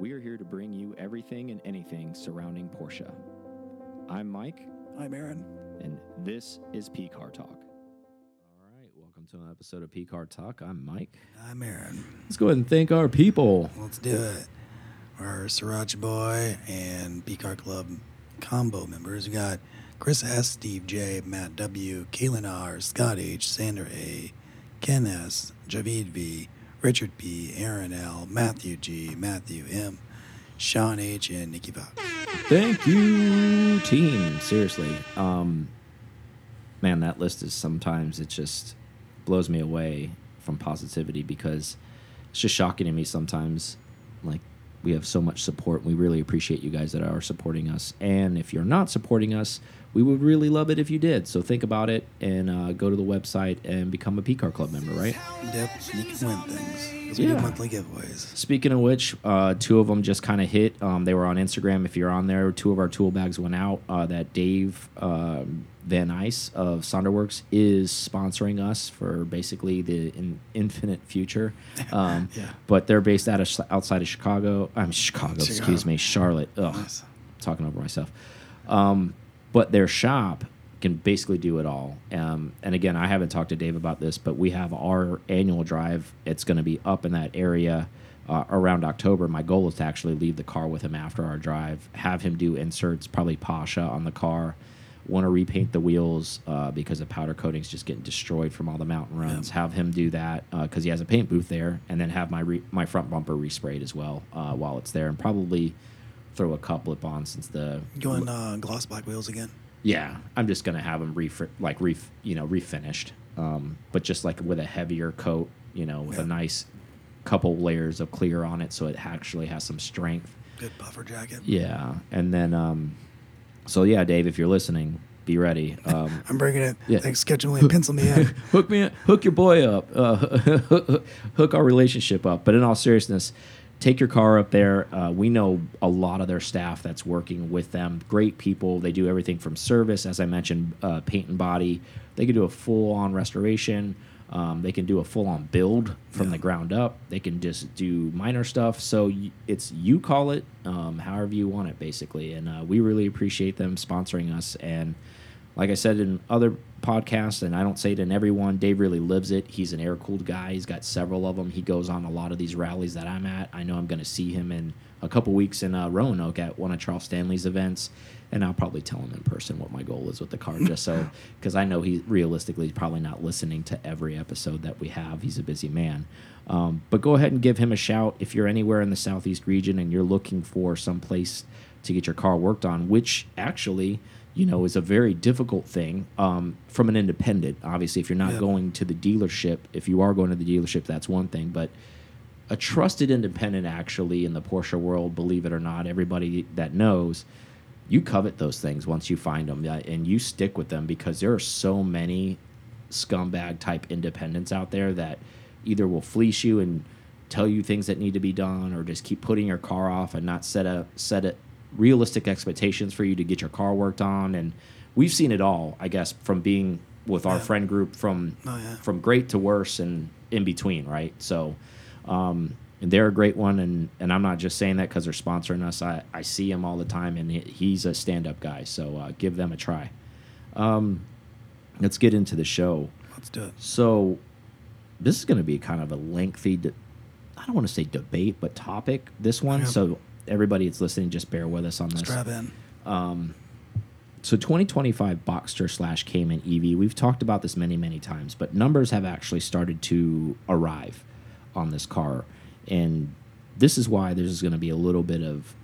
We are here to bring you everything and anything surrounding Porsche. I'm Mike, I'm Aaron. and this is P Car Talk. All right, welcome to an episode of P Car Talk. I'm Mike. I'm Aaron. Let's go ahead and thank our people. Let's do it. Our Sriracha Boy and P Car Club combo members. We got Chris S, Steve J, Matt W, Kaylin R, Scott H, Sandra A, Ken S, Javid V, Richard B., Aaron L, Matthew G, Matthew M, Sean H, and Nikki Fox. Thank you, team. Seriously. Um, man, that list is sometimes it just blows me away from positivity because it's just shocking to me sometimes. Like, we have so much support. We really appreciate you guys that are supporting us. And if you're not supporting us, we would really love it if you did. So think about it and uh, go to the website and become a PCAR Club member, right? Yep, you can win things. we Yeah. do monthly giveaways. Speaking of which, uh, two of them just kind of hit. Um, they were on Instagram. If you're on there, two of our tool bags went out. Uh, that Dave um, Van Ice of Sonderworks is sponsoring us for basically the in infinite future. Um, Yeah. But they're based out of outside of Chicago. I'm Chicago. Excuse me, Charlotte. Ugh, Nice. talking over myself. Um, but their shop can basically do it all. Um, and again, I haven't talked to Dave about this, but we have our annual drive. It's going to be up in that area uh, around October. My goal is to actually leave the car with him after our drive, have him do inserts, probably Pasha on the car. Want to repaint the wheels uh, because the powder coating's just getting destroyed from all the mountain runs. Have him do that because he has a paint booth there, and then have my re my front bumper resprayed as well uh, while it's there, and probably throw a couplet on since the Going uh, gloss black wheels again. yeah, I'm just gonna have them ref like ref you know refinished, um, but just like with a heavier coat, you know, with a nice couple layers of clear on it, so it actually has some strength. Good buffer jacket. Yeah, and then um, so yeah, Dave, if you're listening, be ready. Um, I'm bringing it. Yeah. Thanks, schedule me and pencil me in. hook me, hook your boy up, uh, hook our relationship up. But in all seriousness, take your car up there. Uh, we know a lot of their staff that's working with them. Great people. They do everything from service, as I mentioned, uh, paint and body. They can do a full on restoration. Um, they can do a full on build from Yeah. the ground up. They can just do minor stuff. So it's you call it um, however you want it, basically. And uh, we really appreciate them sponsoring us. And like I said in other podcasts, and I don't say it in everyone, Dave really lives it. He's an air cooled guy. He's got several of them. He goes on a lot of these rallies that I'm at. I know I'm going to see him in a couple weeks in uh, Roanoke at one of Charles Stanley's events, and I'll probably tell him in person what my goal is with the car, just so because I know he realistically is probably not listening to every episode that we have. He's a busy man. Um, but go ahead and give him a shout if you're anywhere in the southeast region and you're looking for some place to get your car worked on, which actually you know, is a very difficult thing um, from an independent. Obviously, if you're not Yeah. going to the dealership, if you are going to the dealership, that's one thing. But a trusted independent, actually, in the Porsche world, believe it or not, everybody that knows, you covet those things once you find them and you stick with them because there are so many scumbag type independents out there that either will fleece you and tell you things that need to be done or just keep putting your car off and not set a set a realistic expectations for you to get your car worked on and we've seen it all i guess from being with our Yeah. friend group from Oh, yeah. from great to worse and in between right so um and they're a great one and and i'm not just saying that because they're sponsoring us i i see him all the time and he, he's a stand-up guy so uh, give them a try um let's get into the show Let's do it. so this is going to be kind of a lengthy, I don't want to say debate, but topic. This one. Yeah. So everybody that's listening, just bear with us on this. Strap in. Um, so 2025 Boxster slash Cayman EV. We've talked about this many, many times, but numbers have actually started to arrive on this car, and this is why there's going to be a little bit of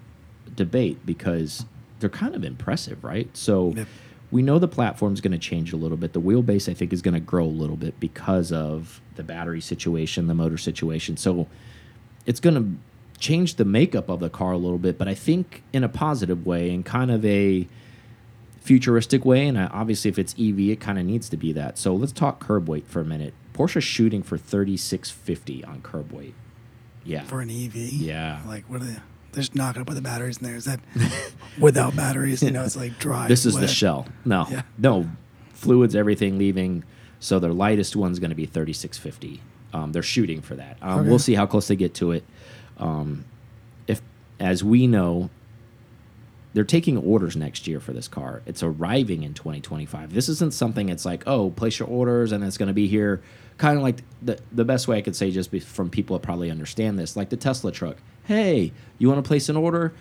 debate because they're kind of impressive, right? So Yep. we know the platform's going to change a little bit. The wheelbase, I think, is going to grow a little bit because of the battery situation, the motor situation. So it's going to change the makeup of the car a little bit, but I think in a positive way and kind of a futuristic way. And obviously, if it's EV, it kind of needs to be that. So let's talk curb weight for a minute. Porsche's shooting for 3650 on curb weight. Yeah. For an EV. Yeah. Like, what are they? They're just not going to put the batteries in there. Is that without batteries? You know, it's like dry. This is the shell. No, Yeah. no, fluids, everything leaving. So their lightest one's going to be 3650. Um, they're shooting for that. Um, Okay. We'll see how close they get to it. Um, if as we know, they're taking orders next year for this car. It's arriving in 2025. This isn't something it's like, oh, place your orders and it's going to be here. Kind of like the the best way I could say, just from people that probably understand this, like the Tesla truck. Hey, you want to place an order?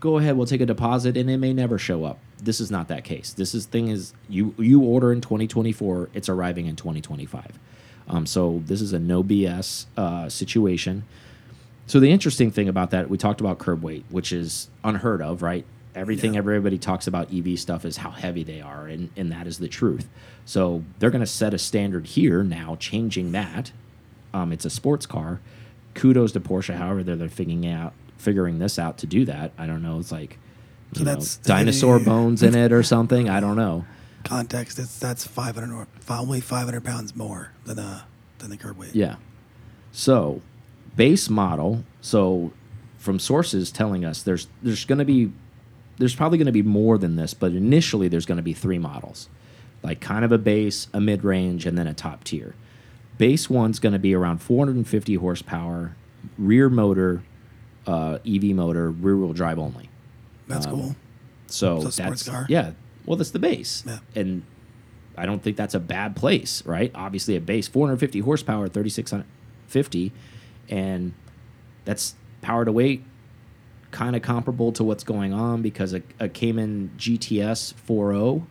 Go ahead, we'll take a deposit, and it may never show up. This is not that case. This is thing is you you order in 2024, it's arriving in 2025. Um, so this is a no BS uh, situation. So the interesting thing about that, we talked about curb weight, which is unheard of, right? Everything Yeah. everybody talks about EV stuff is how heavy they are, and, and that is the truth. So they're going to set a standard here now, changing that. Um, it's a sports car. Kudos to Porsche, however they're, they're figuring out figuring this out to do that. I don't know. It's like So know, that's- dinosaur bones in it or something. I don't know. Context: It's that's 500 or only 500 pounds more than uh than the curb weight. Yeah. So, base model. So, from sources telling us there's there's going to be there's probably going to be more than this, but initially there's going to be three models, like kind of a base, a mid range, and then a top tier. Base one's going to be around 450 horsepower, rear motor, uh, EV motor, rear wheel drive only. That's Um, cool. So that's car? yeah. Well, that's the base, Yeah. and I don't think that's a bad place, right? Obviously, a base 450 horsepower, 3650, and that's power to weight, kind of comparable to what's going on because a, a Cayman GTS 4.0.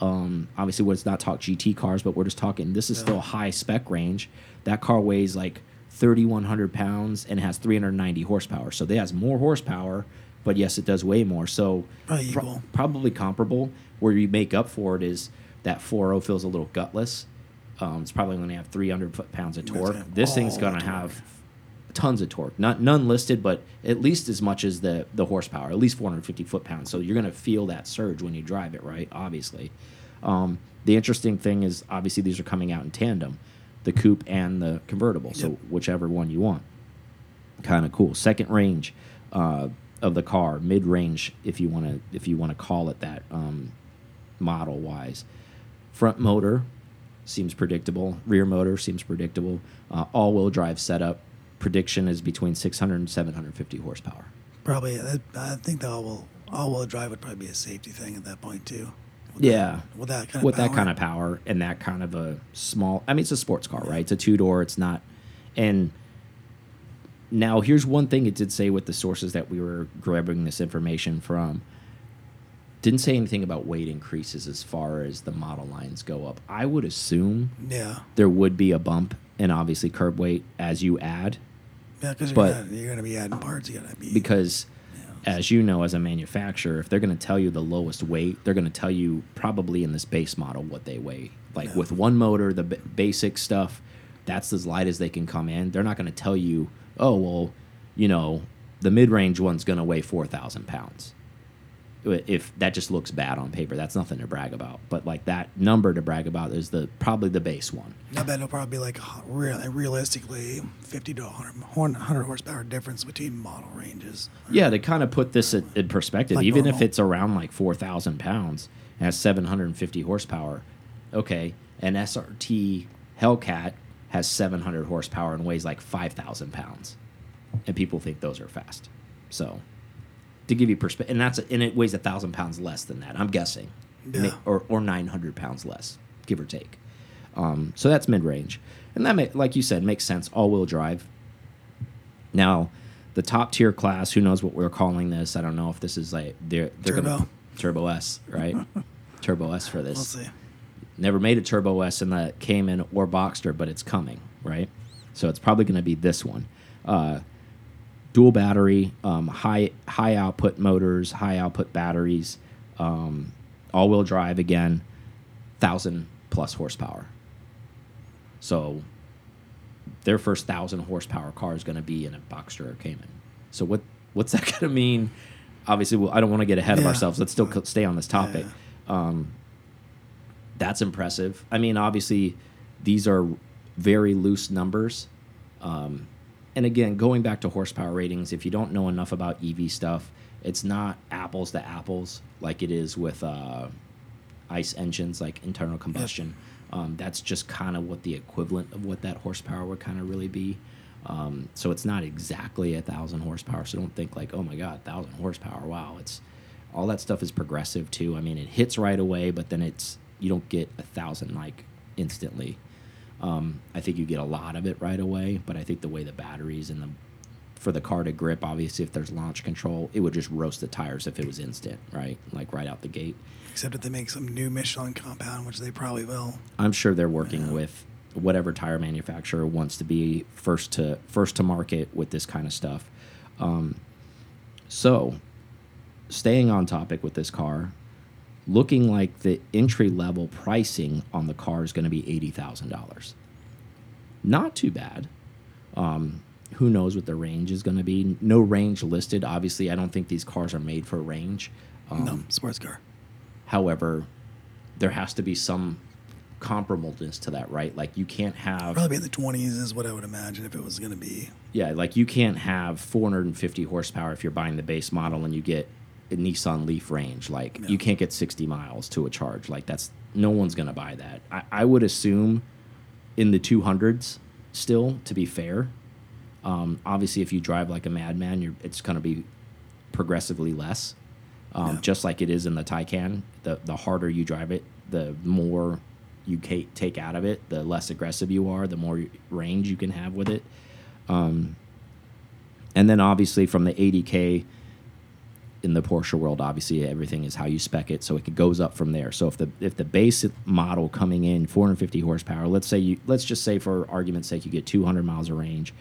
Um, obviously, let's not talk GT cars, but we're just talking. This is Yeah. still high spec range. That car weighs like 3,100 pounds and has 390 horsepower. So it has more horsepower, but yes, it does weigh more. So Probably pro- probably comparable. Where you make up for it is that 4.0 feels a little gutless. Um, it's probably going to have 300 foot pounds of torque. This thing's going to have tons of torque. Not none listed, but at least as much as the the horsepower. At least 450 foot pounds. So you're going to feel that surge when you drive it, right? Obviously. Um, the interesting thing is obviously these are coming out in tandem, the coupe and the convertible. So Yep. whichever one you want. Kind of cool. Second range uh, of the car, mid range, if you want to if you want to call it that, um, model wise. Front motor seems predictable. Rear motor seems predictable. Uh, all wheel drive setup. Prediction is between 600 and 750 horsepower. Probably, uh, I think the all-wheel all-wheel drive would probably be a safety thing at that point too. With Yeah. that, with that kind with of that power. kind of power and that kind of a small i mean it's a sports car right it's a two door it's not and now here's one thing it did say with the sources that we were grabbing this information from didn't say anything about weight increases as far as the model lines go up i would assume Yeah, there would be a bump in obviously curb weight as you add yeah, because you're, gonna- you're going to be adding parts. You got to be because as you know as a manufacturer if they're going to tell you the lowest weight they're going to tell you probably in this base model what they weigh. Like with one motor the b basic stuff that's as light as they can come in. They're not going to tell you oh well you know the mid-range one's going to weigh 4000 pounds if that just looks bad on paper that's nothing to brag about but like that number to brag about is the probably the base one I bet it'll probably be like a real, realistically 50 to 100, 100 horsepower difference between model ranges. Yeah, to kind of put this in, in perspective, Like even if it's around like 4,000 pounds and has 750 horsepower, okay, an SRT Hellcat has 700 horsepower and weighs like 5,000 pounds. And people think those are fast. So, to give you perspective, and that's and it weighs a thousand pounds less than that. I'm guessing, Yeah. or or 900 pounds less, give or take. Um, so that's mid range, and that, ma- like you said, makes sense. All wheel drive. Now, the top tier class, who knows what we're calling this? I don't know if this is like they're they're Turbo. gonna turbo S, right? turbo S for this. We'll see. Never made a turbo S in the Cayman or Boxster, but it's coming, right? So it's probably going to be this one. Uh, dual battery, um, high high output motors, high output batteries, um, all wheel drive again, thousand plus horsepower. So their first thousand horsepower car is going to be in a Boxster or Cayman. So what what's that going to mean? Obviously, well, I don't want to get ahead of ourselves. Let's still stay on this topic. Um, that's impressive. I mean, obviously, these are very loose numbers. Um, and again, going back to horsepower ratings, if you don't know enough about EV stuff, it's not apples to apples like it is with uh, ICE engines, like internal combustion. Um, that's just kind of what the equivalent of what that horsepower would kind of really be. Um, so it's not exactly a thousand horsepower. So don't think like, oh my god, thousand horsepower. Wow, it's all that stuff is progressive too. I mean, it hits right away, but then it's you don't get a thousand like instantly. Um, I think you get a lot of it right away, but I think the way the batteries and the for the car to grip, obviously, if there's launch control, it would just roast the tires if it was instant, right? Like right out the gate. Except if they make some new Michelin compound, which they probably will. I'm sure they're working Yeah. with whatever tire manufacturer wants to be first to first to market with this kind of stuff. Um, so, staying on topic with this car, looking like the entry level pricing on the car is going to be eighty thousand dollars. Not too bad. Um, who knows what the range is going to be? No range listed. Obviously, I don't think these cars are made for range. Um, no, sports car. However, there has to be some comparableness to that, right? Like you can't have Probably in the 20s is what I would imagine if it was going to be. yeah, like you can't have 450 horsepower if you're buying the base model and you get Nissan Leaf range. Like you can't get 60 miles to a charge. Like that's no one's gonna buy that. I, I would assume in the 200s still. To be fair, um, obviously if you drive like a madman, you're it's gonna be progressively less. Um, Yeah. Just like it is in the Taycan, the the harder you drive it, the more you take out of it, the less aggressive you are, the more range you can have with it. Um, and then obviously from the 80k in the Porsche world, obviously everything is how you spec it, so it goes up from there. So if the if the base model coming in 450 horsepower, let's say you let's just say for argument's sake you get 200 miles of range.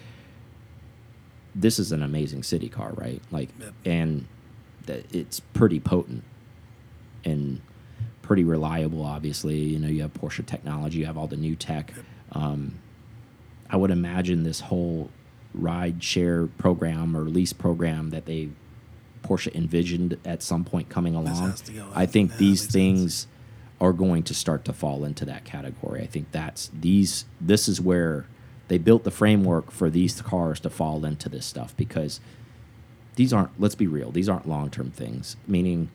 This is an amazing city car, right? Like, Yep. and that it's pretty potent and pretty reliable. Obviously, you know you have Porsche technology, you have all the new tech. Um, I would imagine this whole ride share program or lease program that they Porsche envisioned at some point coming along. has to go I think Yeah, these makes sense. things are going to start to fall into that category. I think that's these this is where they built the framework for these cars to fall into this stuff because these aren't let's be real, these aren't long-term things, meaning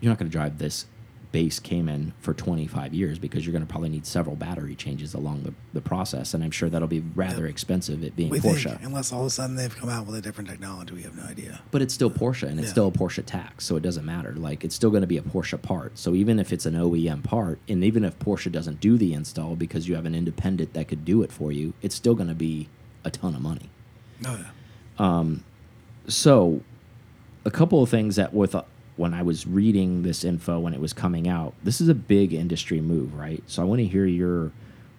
you're not going to drive this base Cayman for 25 years because you're going to probably need several battery changes along the, the process and I'm sure that'll be rather Yep. expensive it being We Porsche. think, unless all of a sudden they've come out with a different technology, we have no idea. But it's still Porsche and it's Yeah. still a Porsche tax, so it doesn't matter. Like it's still going to be a Porsche part. So even if it's an OEM part, and even if Porsche doesn't do the install because you have an independent that could do it for you, it's still going to be a ton of money. Oh yeah. Um, So, a couple of things that with when I was reading this info when it was coming out, this is a big industry move, right? So I want to hear your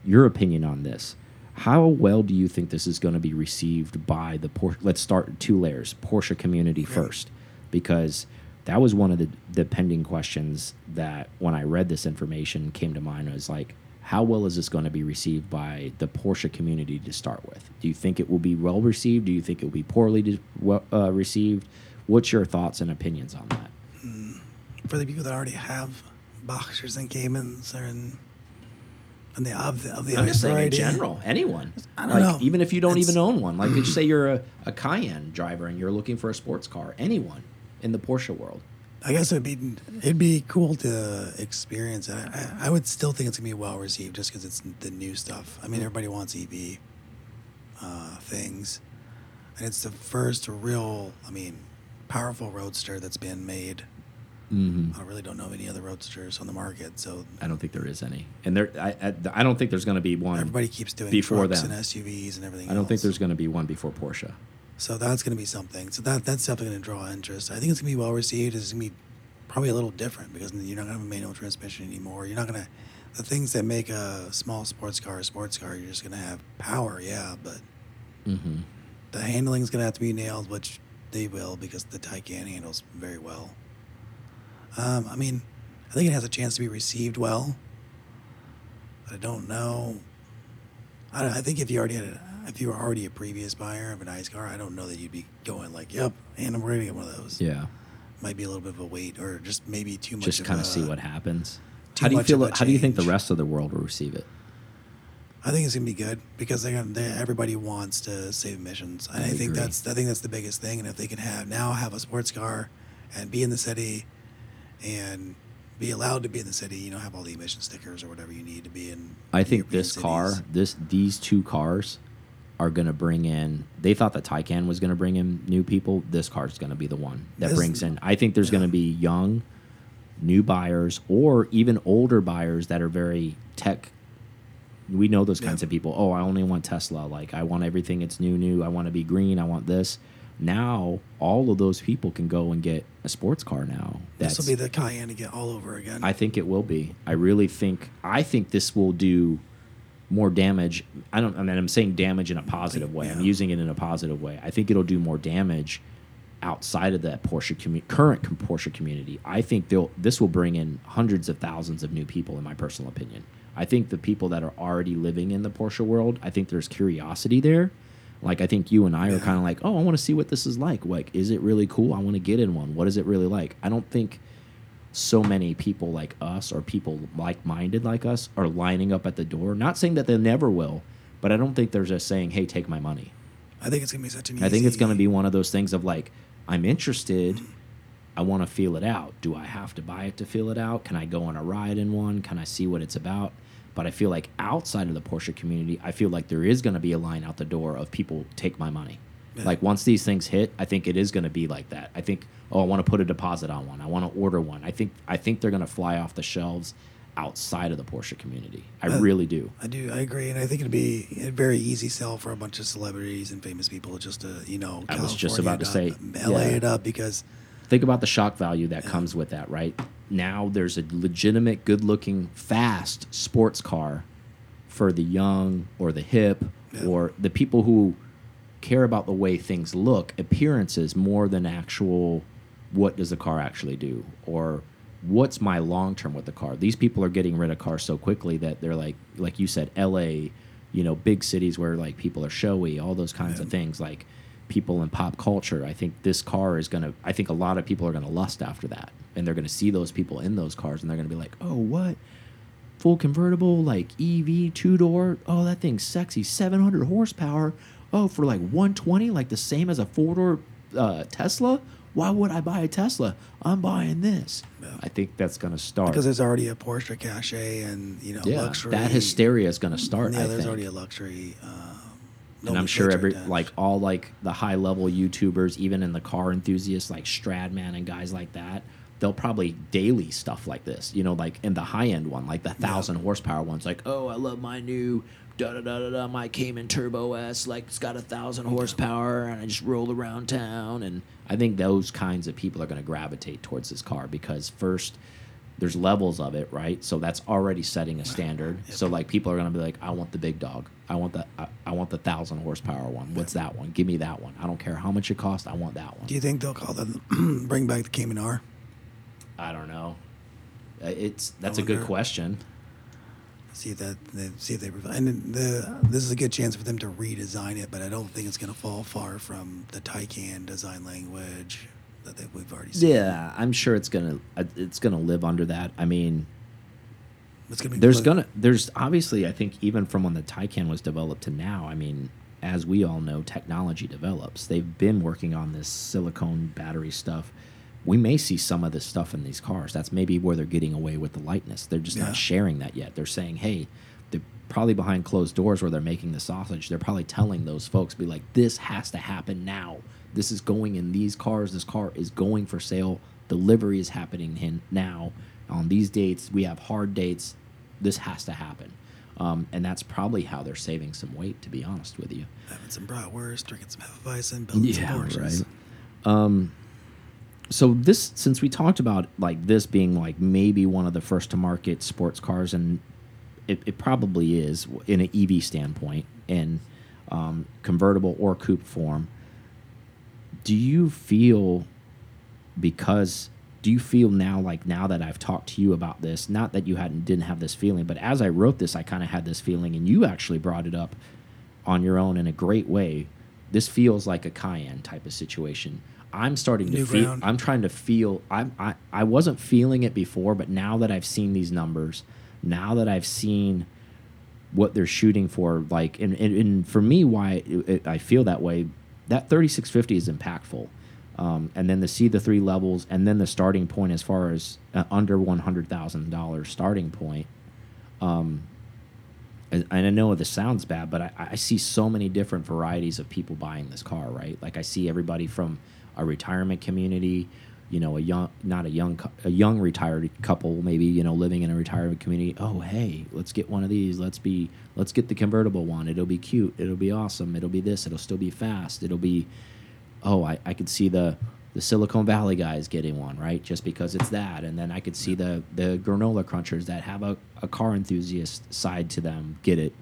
your opinion on this. How well do you think this is going to be received by the Porsche? Let's start two layers. Porsche community first, because that was one of the, the pending questions that when I read this information came to mind. Was like, how well is this going to be received by the Porsche community to start with? Do you think it will be well received? Do you think it will be poorly well, uh, received? What's your thoughts and opinions on that? For the people that already have Boxsters and Caymans or in, and the of the, of the I'm just saying in general, anyone. I don't like know. even if you don't It's- even own one. Like just say you're a, a Cayenne driver and you're looking for a sports car. Anyone in the Porsche world. I guess it'd be it'd be cool to experience it. I, I would still think it's gonna be well received just because it's the new stuff. I mean, everybody wants EV uh, things, and it's the first real, I mean, powerful roadster that's been made. Mm-hmm. I really don't know any other roadsters on the market, so I don't think there is any, and there I I, I don't think there's going to be one. everybody keeps doing before trucks them. and SUVs and everything. I don't think there's going to be one before Porsche. So that's going to be something. So that that's definitely going to draw interest. I think it's going to be well received. It's going to be probably a little different because you're not going to have a manual transmission anymore. You're not going to the things that make a small sports car a sports car. You're just going to have power, yeah, but Mm-hmm. the handling is going to have to be nailed, which they will because the Taycan handles very well. Um, I mean, I think it has a chance to be received well. But I don't know. I, don't, I think if you already had a, if you were already a previous buyer of an ICE car, I don't know that you'd be going like, "Yep, and I'm ready to get one of those." Yeah, Might be a little bit of a wait, or just maybe too much. just of kind a- of see what happens. How do you feel? How do you think the rest of the world will receive it? I think it's gonna be good because they're gonna, they, everybody wants to save emissions. And I I, think agree. that's I think that's the biggest thing. And if they can have now have a sports car and be in the city and be allowed to be in the city, you know, have all the emission stickers or whatever you need to be in. I think European this car, this these two cars, are going to bring in. They thought that Taycan was going to bring in new people. This car is going to be the one that This- brings in. I think there's yeah. going to be young, new buyers, or even older buyers that are very tech. We know those kinds Yeah. of people. Oh, I only want Tesla. Like I want everything. It's new, new. I want to be green. I want this. Now all of those people can go and get a sports car now. This will be the Cayenne again, all over again. I think it will be. I really think. I think this will do more damage. I don't. I mean, I'm saying damage in a positive way. I'm using it in a positive way. I think it'll do more damage outside of that Porsche current Porsche community. I think they'll. This will bring in hundreds of thousands of new people. In my personal opinion, I think the people that are already living in the Porsche world. I think there's curiosity there. Like I think you and I are kind of like, oh, I want to see what this is like. Like, is it really cool? I want to get in one. What is it really like? I don't think so many people like us or people like-minded like us are lining up at the door. Not saying that they never will, but I don't think they're just saying, "Hey, take my money." I think it's gonna be such an. Easy, I think it's going to be one of those things of like, I'm interested. I want to feel it out. Do I have to buy it to feel it out? Can I go on a ride in one? Can I see what it's about? But I feel like outside of the Porsche community, I feel like there is going to be a line out the door of people take my money. Yeah. Like once these things hit, I think it is going to be like that. I think, oh, I want to put a deposit on one. I want to order one. I think I think they're going to fly off the shelves outside of the Porsche community. I Uh, really do. I do. I agree, and I think it'd be a very easy sell for a bunch of celebrities and famous people just to you know. I was just California about to say, LA yeah. it up because think about the shock value that comes with that, right? Now there's a legitimate, good looking, fast sports car for the young or the hip Yeah. or the people who care about the way things look, appearances more than actual what does the car actually do or what's my long term with the car. These people are getting rid of cars so quickly that they're like like you said LA, you know, big cities where like people are showy, all those kinds of things like people in pop culture. I think this car is going to I think a lot of people are going to lust after that and they're going to see those people in those cars and they're going to be like, "Oh, what? Full convertible like EV two door. Oh, that thing's sexy. 700 horsepower. Oh, for like 120 like the same as a four door uh, Tesla? Why would I buy a Tesla? I'm buying this." Yeah. I think that's going to start. because there's already a Porsche cachet and you know yeah, luxury. that hysteria is going to start. Yeah, I there's think. already a luxury. Uh, and I'm sure every now. like all like the high level YouTubers, even in the car enthusiasts like Stradman and guys like that, they'll probably daily stuff like this. You know, like in the high end one, like the thousand horsepower ones, like oh, I love my new da da da da da my Cayman Turbo S, like it's got a thousand horsepower, and I just roll around town. And I think those kinds of people are going to gravitate towards this car because first. There's levels of it, right? So that's already setting a standard. So like people are gonna be like, I want the big dog. I want the I, I want the thousand horsepower one. What's that one? Give me that one. I don't care how much it costs. I want that one. Do you think they'll call them bring back the Cayman R? I don't know. Uh, It's that's a good question. See if that they see if they and the this is a good chance for them to redesign it, but I don't think it's going to fall far from the Taycan design language that we've already seen. Yeah, I'm sure it's gonna uh, it's gonna live under that. I mean, it's going to be there's gonna there's obviously I think even from when the Taycan was developed to now, I mean, as we all know, technology develops. They've been working on this silicone battery stuff. We may see some of this stuff in these cars. That's maybe where they're getting away with the lightness. They're just Yeah. not sharing that yet. They're saying, "Hey, they're probably behind closed doors where they're making the sausage. They're probably telling those folks, be like, this has to happen now. This is going in these cars. This car is going for sale. Delivery is happening in now on these dates. We have hard dates. This has to happen." Um, and that's probably how they're saving some weight, to be honest with you. having some bratwurst, drinking some Hefeweizen, building some Porsches. Um, so this, since we talked about like this being like maybe one of the first to market sports cars, and it, it probably is in an EV standpoint in um, convertible or coupe form. Do you feel because do you feel now like now that I've talked to you about this, not that you hadn't didn't have this feeling, but as I wrote this, I kind of had this feeling, and you actually brought it up on your own in a great way. This feels like a Cayenne type of situation. I'm starting to feel. ground. I'm trying to feel. I'm. I. I wasn't feeling it before, but now that I've seen these numbers, now that I've seen what they're shooting for, like, and, and, and for me, why it, it- I feel that way, that 3650 is impactful. Um, and then to see the three levels, and then the starting point as far as uh, under one hundred thousand dollars starting point, um, and and I know this sounds bad, but I, I see so many different varieties of people buying this car, right? Like I see everybody from a retirement community, you know, a young, not a young, a young retired couple, maybe you know, living in a retirement community. Oh, hey, let's get one of these. Let's be, let's get the convertible one. It'll be cute. It'll be awesome. It'll be this. It'll still be fast. It'll be, oh, I, I could see the the Silicon Valley guys getting one, right? Just because it's that, and then I could see the the granola crunchers that have a, a car enthusiast side to them get it,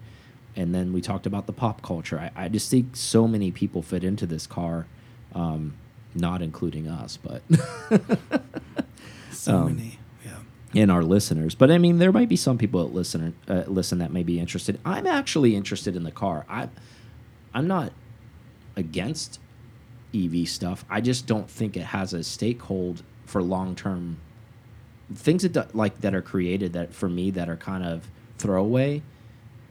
and then we talked about the pop culture. I, I just think so many people fit into this car, um, not including us, but So Um, many. Yeah. in our listeners. But I mean, there might be some people that listen uh, listen that may be interested. I'm actually interested in the car. I I'm not against EV stuff. I just don't think it has a stakehold for long term things that do, like that are created that for me that are kind of throwaway,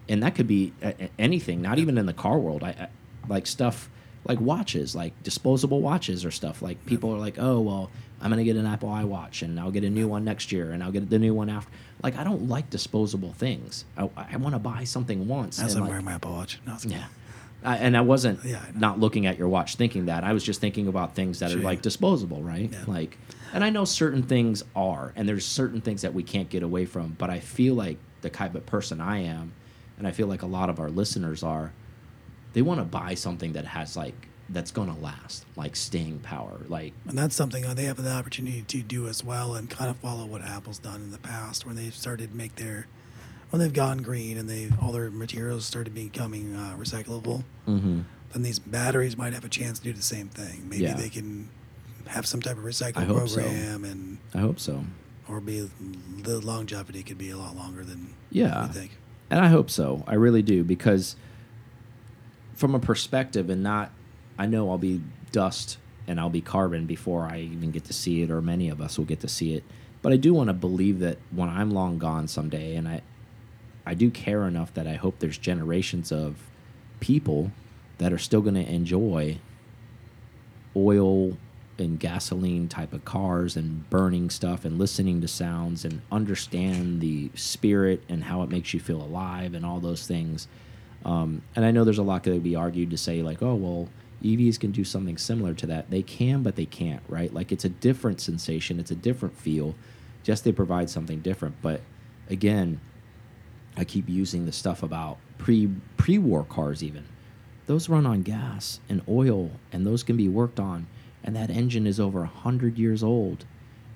and that could be anything. Not even in the car world. I, I like stuff like watches, like disposable watches or stuff. Like people are like, oh well, I'm gonna get an Apple iWatch and I'll get a new one next year and I'll get the new one after. Like I don't like disposable things. I, I want to buy something once. As and, I'm like- wearing my Apple Watch. No, yeah. I, and I wasn't Yeah, I not looking at your watch thinking that. I was just thinking about things that Sure. are like disposable, right? Yeah. Like, and I know certain things are, and there's certain things that we can't get away from. But I feel like the type of person I am, and I feel like a lot of our listeners are, they want to buy something that has like that's gonna last, like staying power, like And that's something uh, they have the opportunity to do as well and kind of follow what Apple's done in the past when they've started to make their when they've gone green and they all their materials started becoming uh, recyclable. mm-hmm. Then these batteries might have a chance to do the same thing. Maybe Yeah. they can have some type of recycling hope so. program and I hope so. or be the longevity could be a lot longer than Yeah. I think. And I hope so. I really do because from a perspective and not I know I'll be dust and I'll be carbon before I even get to see it or many of us will get to see it. But I do want to believe that when I'm long gone someday and I I do care enough that I hope there's generations of people that are still going to enjoy oil and gasoline type of cars and burning stuff and listening to sounds and understand the spirit and how it makes you feel alive and all those things. Um, and I know there's a lot that would be argued to say like, oh well, EVs can do something similar to that. They can, but they can't, right? Like it's a different sensation, it's a different feel. Just they provide something different. But again, I keep using the stuff about pre pre war cars even. Those run on gas and oil, and those can be worked on. And that engine is over hundred years old,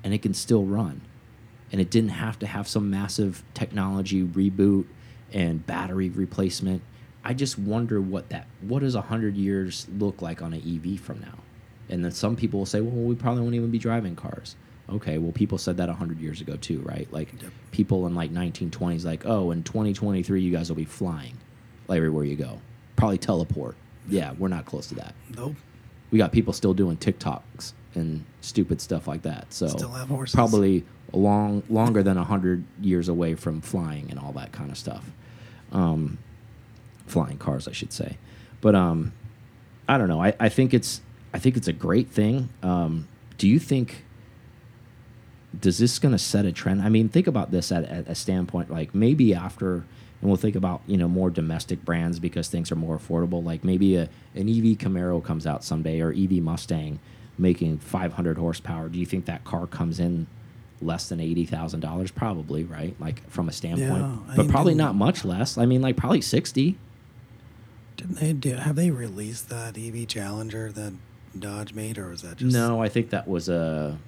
and it can still run. And it didn't have to have some massive technology reboot and battery replacement. I just wonder what that what does hundred years look like on an EV from now? And then some people will say, well, we probably won't even be driving cars. Okay, well, people said that 100 years ago too, right? Like Yep. people in like 1920s, like, oh, in 2023, you guys will be flying like, everywhere you go. Probably teleport. Yeah, we're not close to that. Nope. We got people still doing TikToks and stupid stuff like that. So Still have horses. probably a long longer than 100 years away from flying and all that kind of stuff. Um, flying cars, I should say. But um, I don't know. I, I think it's I think it's a great thing. Um, do you think does this going to set a trend? I mean, think about this at, at a standpoint like maybe after, and we'll think about you know more domestic brands because things are more affordable. Like maybe a an EV Camaro comes out someday or EV Mustang making 500 horsepower. Do you think that car comes in less than eighty thousand dollars? Probably, right? Like from a standpoint, Yeah, but probably not much less. I mean, like probably sixty. Didn't they do? Have they released that EV Challenger that Dodge made, or was that just No, I think that was a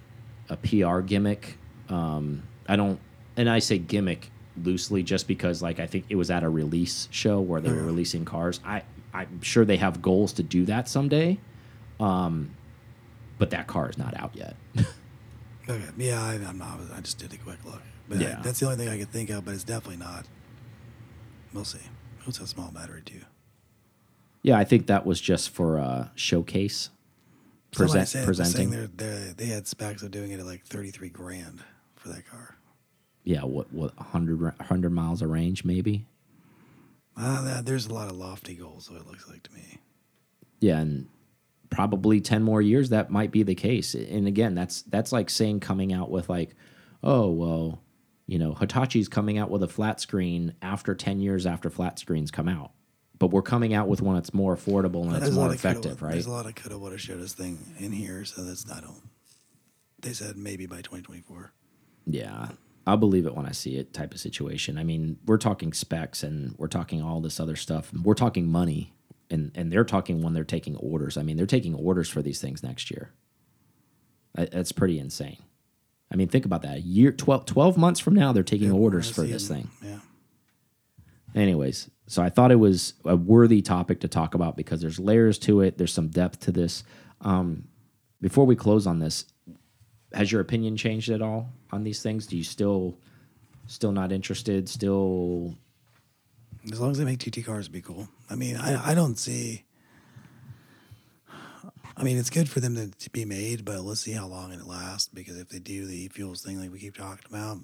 a PR gimmick. Um, I don't, and I say gimmick loosely just because, like, I think it was at a release show where they were releasing cars. I I'm sure they have goals to do that someday, um, but that car is not out yet. Okay, yeah, I, I'm not. I just did a quick look, but I- Yeah. that's the only thing I could think of. But it's definitely not. We'll see. It's a small battery too. Yeah, I think that was just for uh, showcase. Present, said, presenting. they're, they're, they had specs of doing it at like 33 grand for that car. Yeah, what what 100, 100 miles of range maybe. Uh, that, there's a lot of lofty goals, so it looks like to me. Yeah, and probably 10 more years that might be the case. And again, that's that's like saying coming out with like, oh, well, You know, Hitachi's coming out with a flat screen after 10 years after flat screens come out. But we're coming out with one that's more affordable and it's more of coulda- effective, right? There's a lot of coulda, woulda, shoulda thing in here, so that's I don't. They said maybe by 2024. Yeah, I'll believe it when I see it type of situation. I mean, we're talking specs and we're talking all this other stuff. We're talking money and and they're talking when they're taking orders. I mean, they're taking orders for these things next year. That's pretty insane. I mean, think about that. A year 12, 12 months from now they're taking Yeah, orders for this it. thing. Yeah. Anyways, so I thought it was a worthy topic to talk about because there's layers to it. There's some depth to this. Um, before we close on this, has your opinion changed at all on these things? Do you still still not interested? Still, As long as they make GT cars, be cool. I mean, I, I don't see. I mean, it's good for them to, to be made, but let's see how long it lasts. Because if they do the fuels thing like we keep talking about,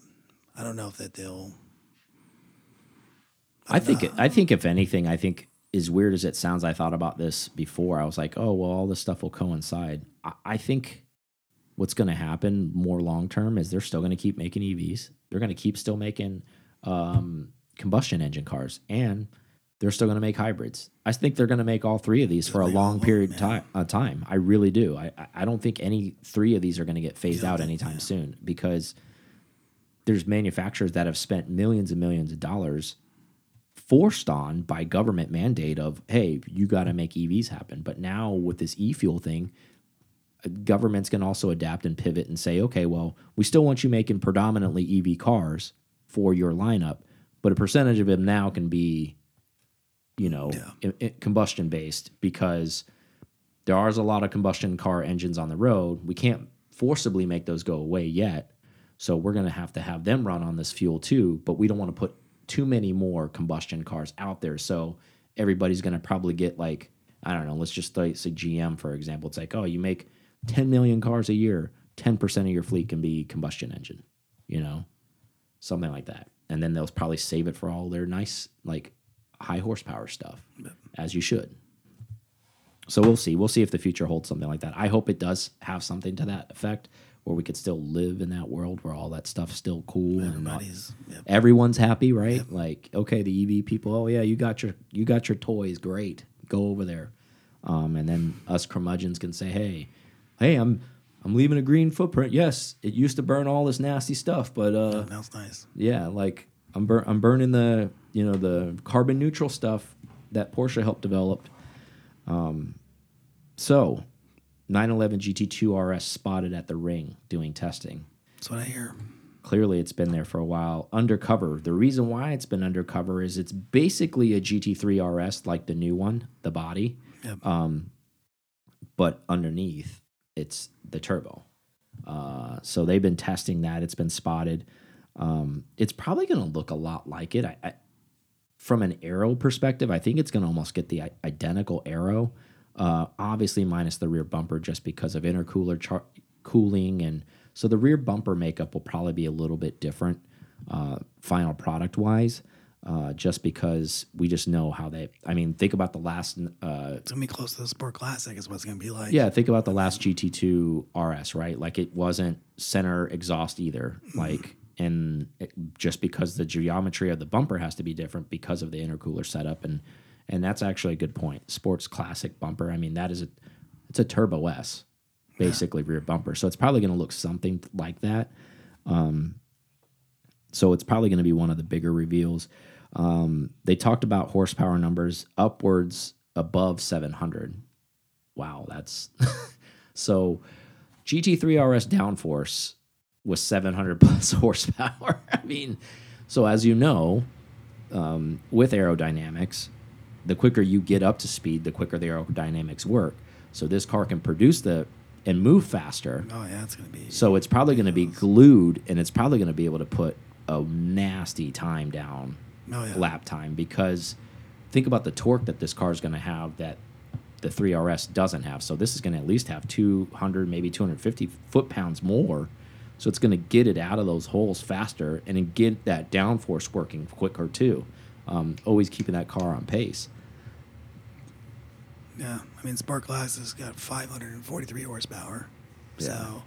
I don't know if that they'll. I think it, I think if anything, I think as weird as it sounds, I thought about this before. I was like, oh well, all this stuff will coincide. I, I think what's going to happen more long term is they're still going to keep making EVs. They're going to keep still making um, combustion engine cars, and they're still going to make hybrids. I think they're going to make all three of these for a long period time. Uh, time. I really do. I I- I don't think any three of these are going to get phased Yeah, out anytime yeah. soon because there's manufacturers that have spent millions and millions of dollars forced on by government mandate of hey you got to make evs happen. But now with this e-fuel thing governments can also adapt and pivot and say okay well we still want you making predominantly ev cars for your lineup but a percentage of them now can be you know Yeah. combustion based because there are a lot of combustion car engines on the road. We can't forcibly make those go away yet. So we're going to have to have them run on this fuel too, but we don't want to put too many more combustion cars out there. So everybody's going to probably get like, I don't know, let's just say GM, for example. It's like, oh, you make 10 million cars a year, 10% of your fleet can be combustion engine, you know, something like that. And then they'll probably save it for all their nice, like high horsepower stuff, as you should. So we'll see. We'll see if the future holds something like that. I hope it does have something to that effect where we could still live in that world where all that stuff's still cool and not, Yep. everyone's happy, right? Like, okay, the EV people, oh yeah, you got your you got your toys, great. Go over there. Um, and then us curmudgeons can say, Hey, hey, I'm I'm leaving a green footprint. Yes, it used to burn all this nasty stuff, but uh was nice. yeah, like I'm bur I'm burning the you know the carbon neutral stuff that Porsche helped develop. Um, so 911 GT2 RS spotted at the ring doing testing. That's what I hear. Clearly, it's been there for a while. Undercover. The reason why it's been undercover is it's basically a GT3 RS, like the new one, the body, Yep. um, but underneath it's the turbo. Uh, so they've been testing that. It's been spotted. Um, it's probably going to look a lot like it. I, I, from an aero perspective, I think it's going to almost get the identical aero. Uh, obviously, minus the rear bumper, just because of intercooler cooling, and so the rear bumper makeup will probably be a little bit different, uh, final product wise. Uh, just because we just know how they. I mean, think about the last uh, It's gonna be close to the Sport Classic. Is what it's gonna be like. yeah, think about the last GT2 RS, right? Like it wasn't center exhaust either. Like, and it, just because the geometry of the bumper has to be different because of the intercooler setup, and and that's actually a good point. Sports classic bumper. I mean, that is a it's a turbo S, basically rear bumper. So it's probably going to look something like that. Um, so it's probably going to be one of the bigger reveals. Um, they talked about horsepower numbers upwards above 700. Wow, that's so. GT3 RS downforce was 700 plus horsepower. I mean, so as you know, um, with aerodynamics, the quicker you get up to speed, the quicker the aerodynamics work. So this car can produce the and move faster. Oh yeah, it's gonna be. So it's probably going to be glued, and it's probably going to be able to put a nasty time down, Oh, yeah. lap time, because think about the torque that this car is going to have that the 3RS doesn't have. So this is going to at least have 200, maybe 250 foot pounds more. So it's going to get it out of those holes faster and get that downforce working quicker too. Um, always keeping that car on pace. Yeah, I mean, Sport Classic's got 543 horsepower. Yeah. So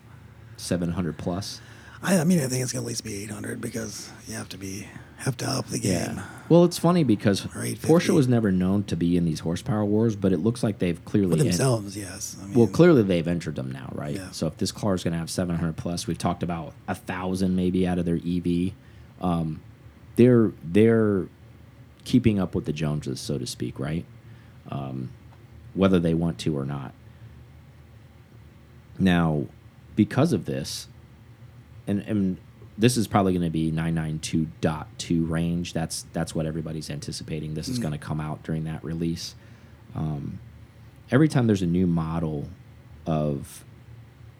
700 plus. I, I mean, I think it's gonna at least be 800 because you have to be have to up the game. Yeah. Well, it's funny because Or 850. Porsche was never known to be in these horsepower wars, but it looks like they've clearly For themselves, yes. I mean, well, clearly they've entered them now, right? Yeah. So if this car is going to have 700 plus, we've talked about a thousand maybe out of their EV. Um, they're they're keeping up with the Joneses, so to speak, right? Um, whether they want to or not. Now, because of this, and and this is probably going to be 992.2 range. That's that's what everybody's anticipating. This is Mm. going to come out during that release. Um, every time there's a new model of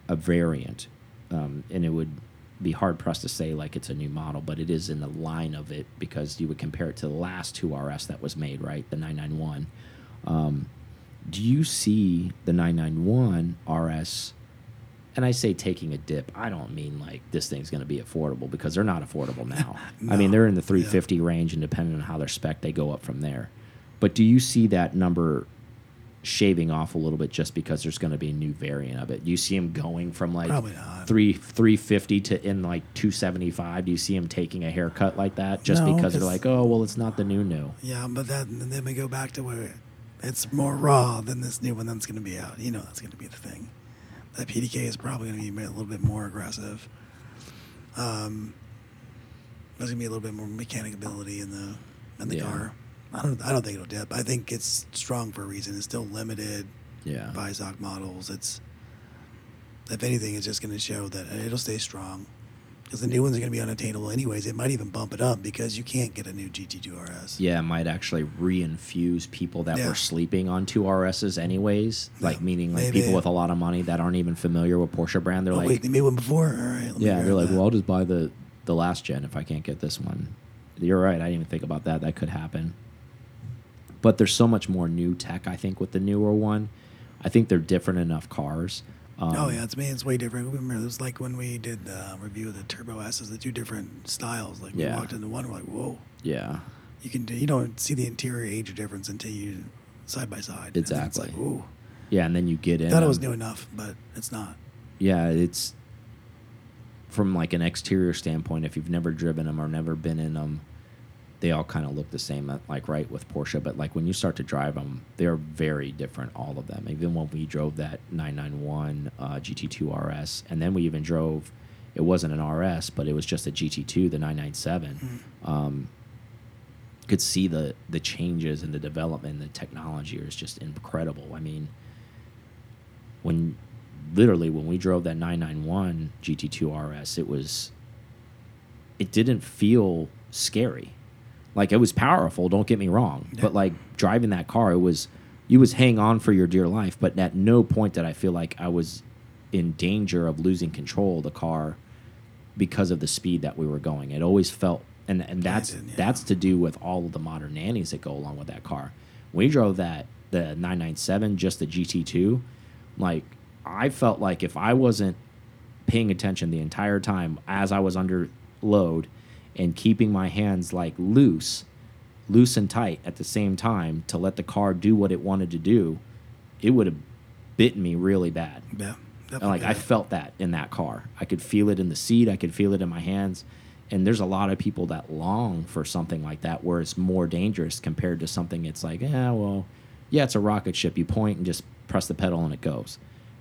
a variant, um, and it would be hard pressed to say like it's a new model, but it is in the line of it because you would compare it to the last two RS that was made, right? The 991. Um, do you see the 991 RS? And I say taking a dip. I don't mean like this thing's going to be affordable because they're not affordable now. I mean they're in the 350 range, and depending on how they're spec, they go up from there. But do you see that number shaving off a little bit just because there's going to be a new variant of it? Do you see him going from like Probably not. three 350 to in like 275? Do you see him taking a haircut like that just No, because they're like, oh well, it's not the new new? Yeah, but that and then we go back to where it's more raw than this new one that's going to be out. You know, that's going to be the thing. That PDK is probably going to be a little bit more aggressive. Um, there's going to be a little bit more mechanic ability in the in the Yeah. car. I don't. I don't think it'll dip. I think it's strong for a reason. It's still limited Yeah. by stock models. It's if anything, it's just going to show that it'll stay strong. Because the new ones are going to be unattainable anyways. It might even bump it up because you can't get a new GT2 RS. Yeah, it might actually reinfuse people that Yeah. were sleeping on two RSs anyways. Like meaning like maybe. people with a lot of money that aren't even familiar with Porsche brand. They're Oh, like, wait, they made one before. All right. let yeah, they're like, that. well, I'll just buy the the last gen if I can't get this one. You're right. I didn't even think about that. That could happen. But there's so much more new tech. I think with the newer one, I think they're different enough cars. Um, oh yeah, it's me. It's way different. Remember, it was like when we did the review of the Turbo S's, the two different styles. Like Yeah. we walked into one, we're like, whoa. yeah. You can do, you don't see the interior age difference until you side by side. Exactly. It's like, ooh. Yeah, and then you get in. Thought it was new enough, but it's not. yeah, it's from like an exterior standpoint. If you've never driven them or never been in them, they all kind of look the same, uh, like right with Porsche. But like when you start to drive them, they're very different, all of them. Even when we drove that 991 uh, GT2 RS, and then we even drove, it wasn't an RS, but it was just a GT2, the 997. Um, could see the the changes and the development, and the technology is just incredible. I mean, when literally when we drove that 991 GT2 RS, it was it didn't feel scary. Like it was powerful, don't get me wrong, Yeah. but like driving that car, it was you was hang on for your dear life, but at no point did I feel like I was in danger of losing control of the car because of the speed that we were going. It always felt and and that's yeah. that's to do with all of the modern nannies that go along with that car. We drove that the 997 just the GT2 like I felt like if I wasn't paying attention the entire time as I was under load and keeping my hands like loose, loose and tight at the same time to let the car do what it wanted to do, it would have bitten me really bad. Yeah. Like I felt that in that car. I could feel it in the seat. I could feel it in my hands. And there's a lot of people that long for something like that where it's more dangerous compared to something it's like, yeah, well, yeah, it's a rocket ship. You point and just press the pedal and it goes.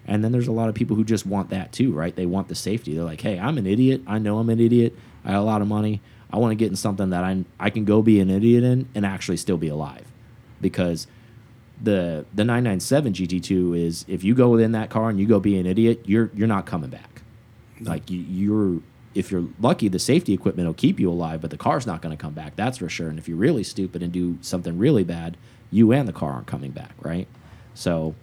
And then there's a lot of people who just want that too, right? They want the safety. They're like, hey, I'm an idiot. I know I'm an idiot. I have a lot of money. I want to get in something that I I can go be an idiot in and actually still be alive, because the the 997 GT2 is if you go within that car and you go be an idiot, you're you're not coming back. Like you, you're if you're lucky, the safety equipment will keep you alive, but the car's not going to come back. That's for sure. And if you're really stupid and do something really bad, you and the car aren't coming back, right? So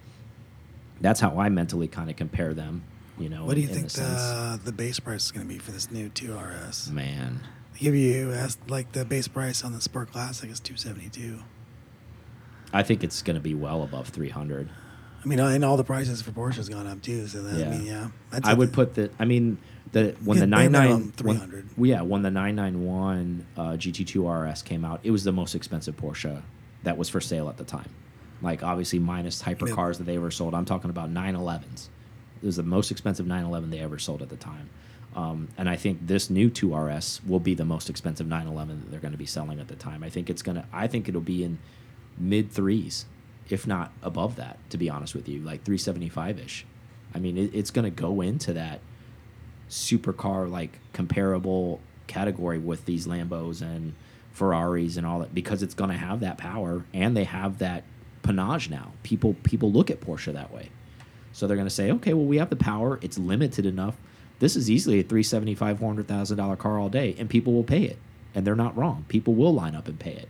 that's how I mentally kind of compare them. You know, What do you think the the base price is going to be for this new 2RS? Man, They give you like the base price on the Sport Classic is 272. I think it's going to be well above 300. I mean, and all the prices for Porsche has gone up too. So that, Yeah. I mean, yeah, I would that- put the. I mean, the when the bare 99 minimum when- 300. well, yeah, when the 991 uh, GT2 RS came out, it was the most expensive Porsche that was for sale at the time. Like obviously minus hypercars that they were sold. I'm talking about 911s, It was the most expensive 911 they ever sold at the time. Um, and I think this new 2RS will be the most expensive 911 that they're going to be selling at the time. I think it's going to. I think it'll be in mid threes, if not above that. To be honest with you, like 375 ish. I mean, it, it's going to go into that supercar like comparable category with these Lambos and Ferraris and all that because it's going to have that power and they have that panache now. People people look at Porsche that way. So they're going to say, "Okay, well we have the power. It's limited enough. This is easily a 375 400,000 dollar car all day and people will pay it." And they're not wrong. People will line up and pay it.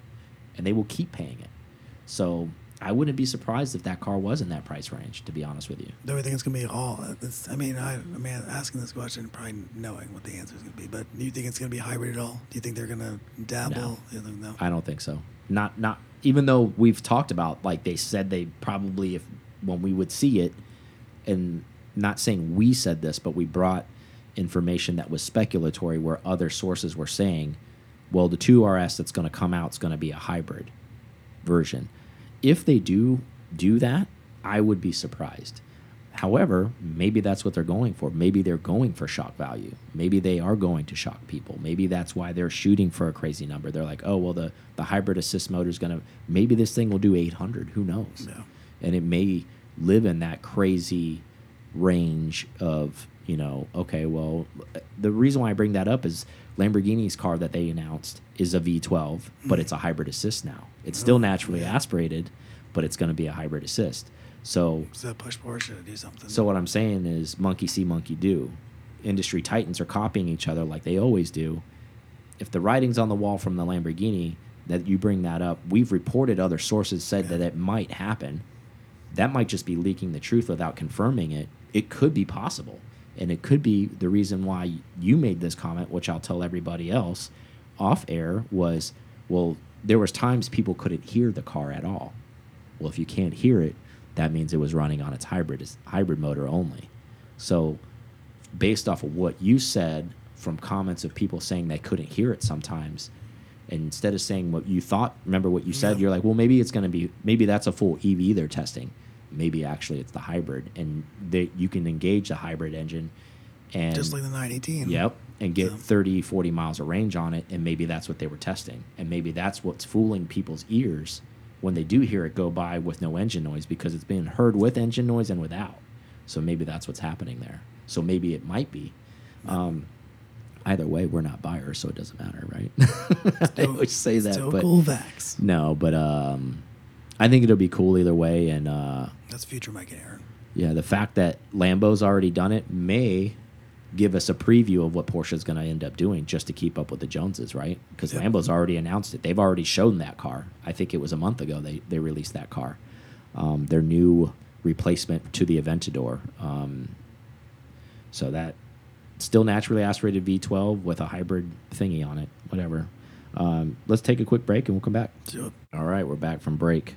And they will keep paying it. So I wouldn't be surprised if that car was in that price range. To be honest with you, Do we think it's going to be all? It's, I mean, I, I mean, asking this question, probably knowing what the answer is going to be. But do you think it's going to be hybrid at all? Do you think they're going to dabble? No. No. I don't think so. Not not even though we've talked about like they said they probably if when we would see it, and not saying we said this, but we brought information that was speculatory where other sources were saying, well, the 2RS that's going to come out is going to be a hybrid version. If they do do that, I would be surprised. However, maybe that's what they're going for. Maybe they're going for shock value. Maybe they are going to shock people. Maybe that's why they're shooting for a crazy number. They're like, oh, well, the, the hybrid assist motor is going to, maybe this thing will do 800. Who knows? Yeah. And it may live in that crazy range of, you know, okay, well, the reason why I bring that up is Lamborghini's car that they announced is a V12, but it's a hybrid assist now. It's oh, still Oh, naturally yeah. aspirated, but it's going to be a hybrid assist. So So push Porsche to do something. so what I'm saying is monkey see, monkey do. Industry titans are copying each other like they always do. If the writing's on the wall from the Lamborghini, that you bring that up, we've reported other sources said that it might happen. That might just be leaking the truth without confirming it. It could be possible. And it could be the reason why you made this comment, which I'll tell everybody else off air, was well, there was times people couldn't hear the car at all. Well, if you can't hear it, that means it was running on its hybrid hybrid motor only. So, based off of what you said from comments of people saying they couldn't hear it sometimes, and instead of saying what you thought, remember what you said, Yeah. you're like, well, maybe it's going to be, maybe that's a full EV they're testing. Maybe actually it's the hybrid, and they, you can engage the hybrid engine, and just like the 918. Yep. And get So- 30, 40 miles of range on it. And maybe that's what they were testing. And maybe that's what's fooling people's ears when they do hear it go by with no engine noise because it's being heard with engine noise and without. So maybe that's what's happening there. So maybe it might be. Um, either way, we're not buyers, so it doesn't matter, right? I always say that. Still but cool Vax. No, but um, I think it'll be cool either way. And uh, That's future Mike and Aaron. yeah, the fact that Lambo's already done it may give us a preview of what Porsche is going to end up doing just to keep up with the Joneses, right? Because Yep. Lambo's already announced it. They've already shown that car. I think it was a month ago they, they released that car. Um, their new replacement to the Aventador. Um, so that still naturally aspirated V12 with a hybrid thingy on it, whatever. Um, let's take a quick break and we'll come back. So, All right, we're back from break.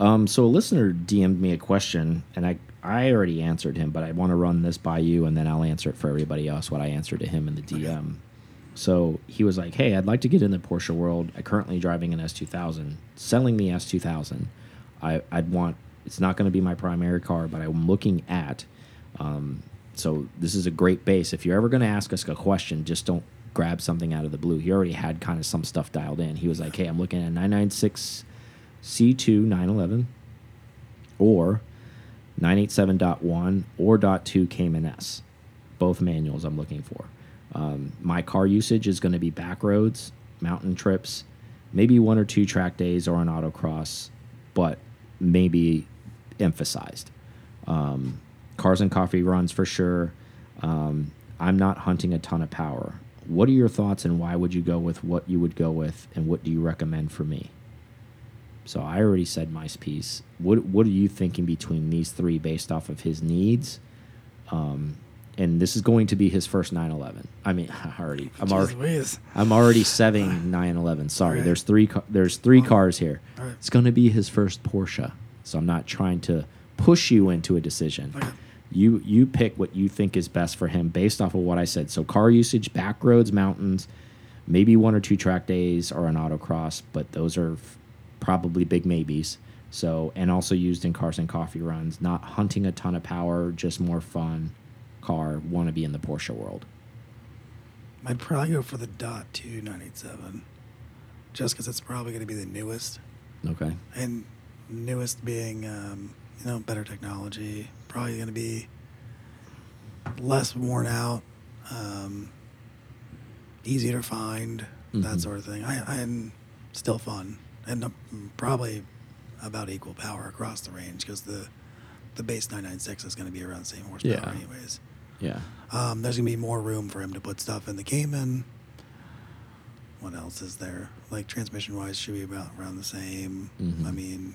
Um, so a listener DM'd me a question, and I I already answered him, but I want to run this by you, and then I'll answer it for everybody else. What I answered to him in the DM. So he was like, "Hey, I'd like to get in the Porsche world. I currently driving an S2000, selling the S2000. I I'd want. It's not going to be my primary car, but I'm looking at. Um, so this is a great base. If you're ever going to ask us a question, just don't grab something out of the blue. He already had kind of some stuff dialed in. He was like, "Hey, I'm looking at 996 C2 911 or 987.1 or .2 Cayman S. Both manuals I'm looking for. Um, my car usage is going to be back roads, mountain trips, maybe one or two track days or an autocross, but maybe emphasized. Um, cars and coffee runs for sure. Um, I'm not hunting a ton of power. What are your thoughts and why would you go with what you would go with and what do you recommend for me? So I already said my piece. What what are you thinking between these three based off of his needs? Um, and this is going to be his first 911. I mean, I already I'm Jeez already. I'm already seving 911. Sorry, Right. there's three there's three cars here. right. It's going to be his first Porsche. So I'm not trying to push you into a decision. Okay. You you pick what you think is best for him based off of what I said. So car usage, back roads, mountains, maybe one or two track days or an autocross, but those are probably big maybes. So, and also used in cars and coffee runs, not hunting a ton of power, just more fun car, want to be in the Porsche world. I'd probably go for the Dot 2 987, just because it's probably going to be the newest. Okay. And newest being, um, you know, better technology, probably going to be less worn out, um, easier to find, Mhm. that sort of thing. I, I'm still fun and uh, probably about equal power across the range because the the base 996 is going to be around the same horsepower Yeah. anyways. Yeah. Um, there's gonna be more room for him to put stuff in the Cayman. What else is there? Like transmission wise, should be about around the same. Mhm. I mean,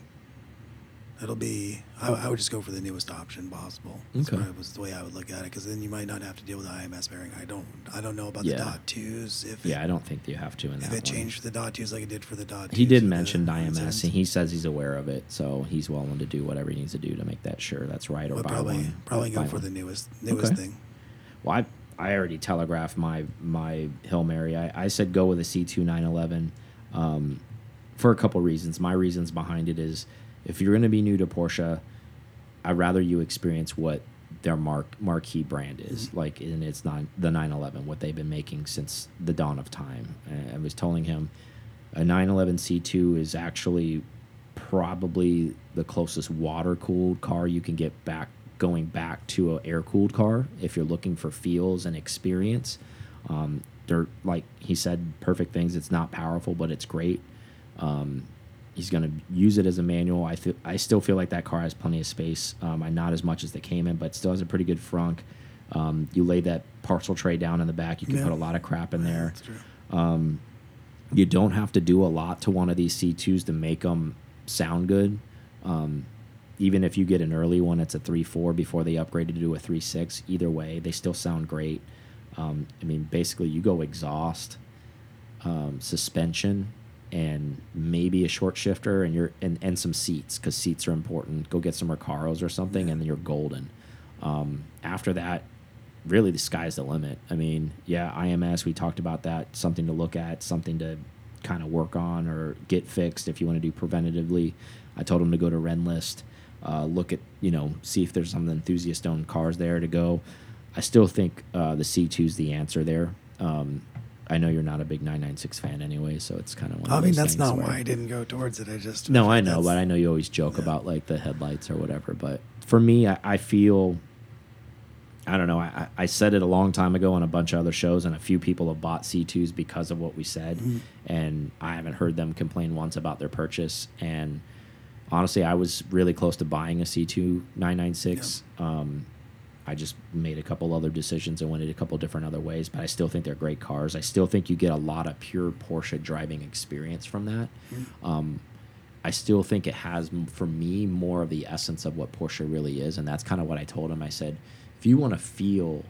it'll be. I, I would just go for the newest option possible. That's Okay. was the way I would look at it, because then you might not have to deal with the IMS bearing. I don't. I don't know about Yeah. the dot twos. If Yeah, I don't think you have to in if that If it one. changed for the dot twos like it did for the dot. He did mention the IMS, and he says he's aware of it, so he's willing to do whatever he needs to do to make that sure that's right or buy probably one. probably go for one. the newest newest Okay. thing. Well, I I already telegraphed my my Hail Mary. I, I said go with a C2 911 um, for a couple reasons. My reasons behind it is if you're going to be new to Porsche, I'd rather you experience what their mark marquee brand is like, and it's not the 911 what they've been making since the dawn of time. And I was telling him a 911 C2 is actually probably the closest water cooled car you can get back going back to an air cooled car if you're looking for feels and experience. Um, they're like he said, perfect things. It's not powerful, but it's great. Um, he's going to use it as a manual. I I still feel like that car has plenty of space. Um, I not as much as the Cayman, but still has a pretty good frunk. Um, you lay that parcel tray down in the back, you can Yeah. put a lot of crap in there. That's true. Um, you don't have to do a lot to one of these C2s to make them sound good. Um, even if you get an early one, it's a 3.4 before they upgraded to a 3.6. Either way, they still sound great. Um, I mean, basically, you go exhaust, um, suspension, and maybe a short shifter, and you're and, and some seats because seats are important. Go get some Recaros or something, and then you're golden. Um, after that, really the sky's the limit. I mean, yeah, IMS, we talked about that, something to look at, something to kind of work on or get fixed if you want to do preventatively. I told him to go to Rennlist, uh, look at, you know, see if there's some enthusiast owned cars there to go. I still think uh, the C2 is the answer there. Um, I know you're not a big 996 fan anyway, so it's kind of one of I mean, that's not why I didn't go towards it. I just no, I know, but I know you always joke yeah. about like the headlights or whatever. But for me, I, I feel, I don't know. I, I said it a long time ago on a bunch of other shows, and a few people have bought C2s because of what we said, Mhm. and I haven't heard them complain once about their purchase. And honestly, I was really close to buying a C2 996. Um, I just made a couple other decisions and went in a couple different other ways, but I still think they're great cars. I still think you get a lot of pure Porsche driving experience from that. Um, I still think it has, for me, more of the essence of what Porsche really is, and that's kind of what I told him. I said, if you want to feel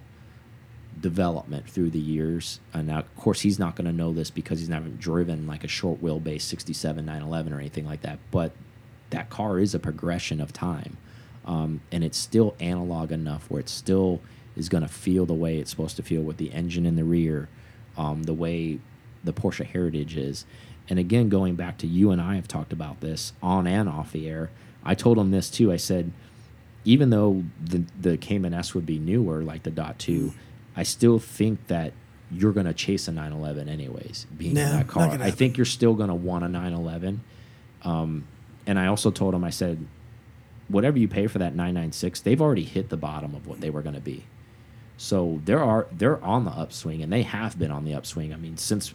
development through the years, and now, of course, he's not going to know this because he's never driven like a short wheelbase 67 911 or anything like that, but that car is a progression of time. Um, and it's still analog enough where it still is going to feel the way it's supposed to feel with the engine in the rear, um, the way the Porsche Heritage is. And again, going back to you and I have talked about this on and off the air. I told him this too. I said, even though the the Cayman S would be newer, like the Dot Two, I still think that you're going to chase a 911 anyways. Being in that car, I think you're still going to want a 911. Um, and I also told him, I said, whatever you pay for that 996, they've already hit the bottom of what they were going to be. So there are they're on the upswing, and they have been on the upswing. I mean, since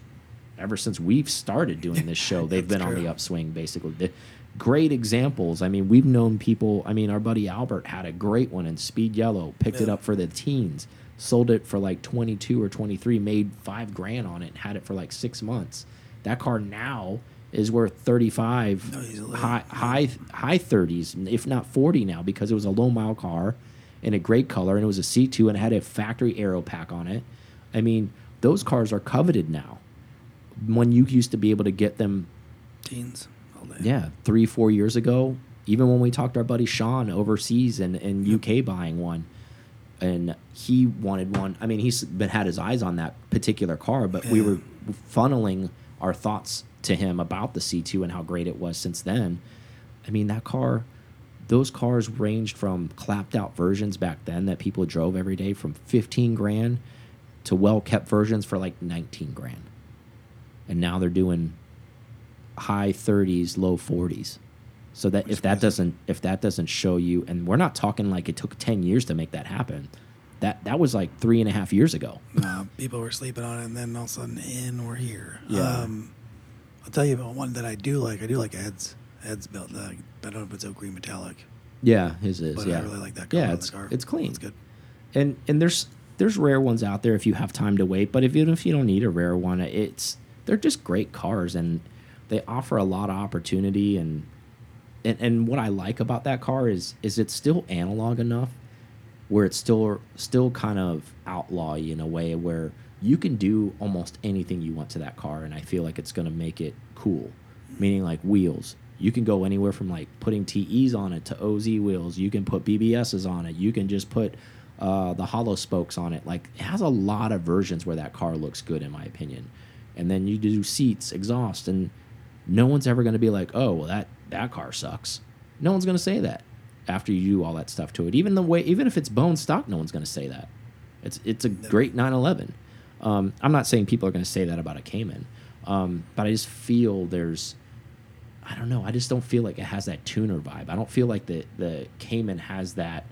ever since we've started doing this show, they've been on the upswing. Basically, the, great examples. I mean, we've known people. I mean, our buddy Albert had a great one in Speed Yellow. Picked it up for the teens, sold it for like twenty two or twenty three, made five grand on it, and had it for like six months. That car now is worth thirty five, Oh, easily. high high high thirties, if not forty now, because it was a low mile car in a great color and it was a C two and it had a factory aero pack on it. I mean, those cars are coveted now. When you used to be able to get them teens yeah, three, four years ago, even when we talked to our buddy Sean overseas and in UK buying one, and he wanted one. I mean, he's been had his eyes on that particular car, but we were funneling our thoughts to him about the C2 and how great it was since then. I mean, that car, those cars ranged from clapped out versions back then that people drove every day from 15 grand to well kept versions for like 19 grand. And now they're doing high 30s, low 40s. So that if that doesn't if that doesn't show you, and we're not talking like it took 10 years to make that happen. That that was like three and a half years ago. Uh, people were sleeping on it, and then all of a sudden, in we're here. Yeah. Um, I'll tell you about one that I do like. I do like Ed's. Ed's built. The, I don't know if it's oak green metallic, Yeah, his is. but yeah, I really like that color Yeah, it's it's clean. It's good. and and there's there's rare ones out there if you have time to wait but if even if you don't need a rare one it's they're just great cars and they offer a lot of opportunity and and, and what I like about that car is is it's still analog enough where it's still still kind of outlawy in a way where you can do almost anything you want to that car and I feel like it's going to make it cool. Meaning like wheels. You can go anywhere from like putting TEs on it to OZ wheels. You can put BBSs on it. You can just put uh, the hollow spokes on it. Like it has a lot of versions where that car looks good in my opinion. And then you do seats exhaust and no one's ever going to be like oh well that that car sucks. No one's going to say that after you do all that stuff to it. Even the way even if it's bone stock no one's going to say that. It's it's a great 911 um, i'm not saying people are going to say that about a cayman um, but i just feel there's i don't know i just don't feel like it has that tuner vibe. I don't feel like the the cayman has that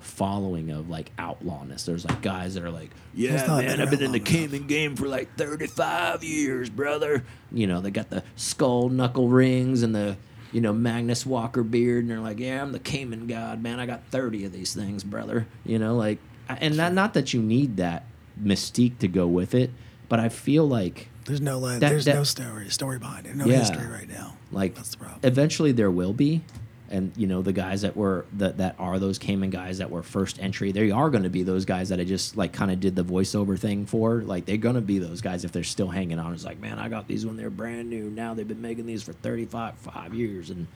following of like outlawness. There's like guys that are like yeah man i've been in the cayman game for like 35 years brother. You know they got the skull knuckle rings and the you know magnus walker beard and they're like yeah i'm the cayman god man. I got 30 of these things brother. You know like and not, not that you need that mystique to go with it but i feel like There's no That- there's that- no story story behind it. No Yeah. history right now. like that's the problem. eventually there will be and you know the guys that were that that are those Cayman guys that were first entry they are going to be those guys that I just like kind of did the voiceover thing for like they're going to be those guys if they're still hanging on it's like man I got these when they're brand new now they've been making these for 35 five years and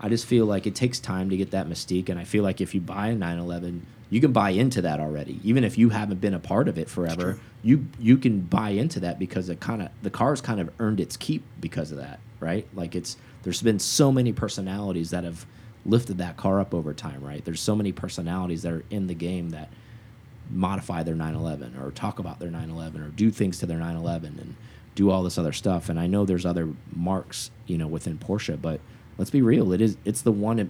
I just feel like it takes time to get that mystique and I feel like if you buy a 911 you can buy into that already. Even if you haven't been a part of it forever you you can buy into that because it kind of the car's kind of earned its keep because of that right? Like it's there's been so many personalities that have lifted that car up over time right? There's so many personalities that are in the game that modify their 911 or talk about their 911 or do things to their 911 and do all this other stuff. And i know there's other marks you know within porsche but let's be real it is it's the one it,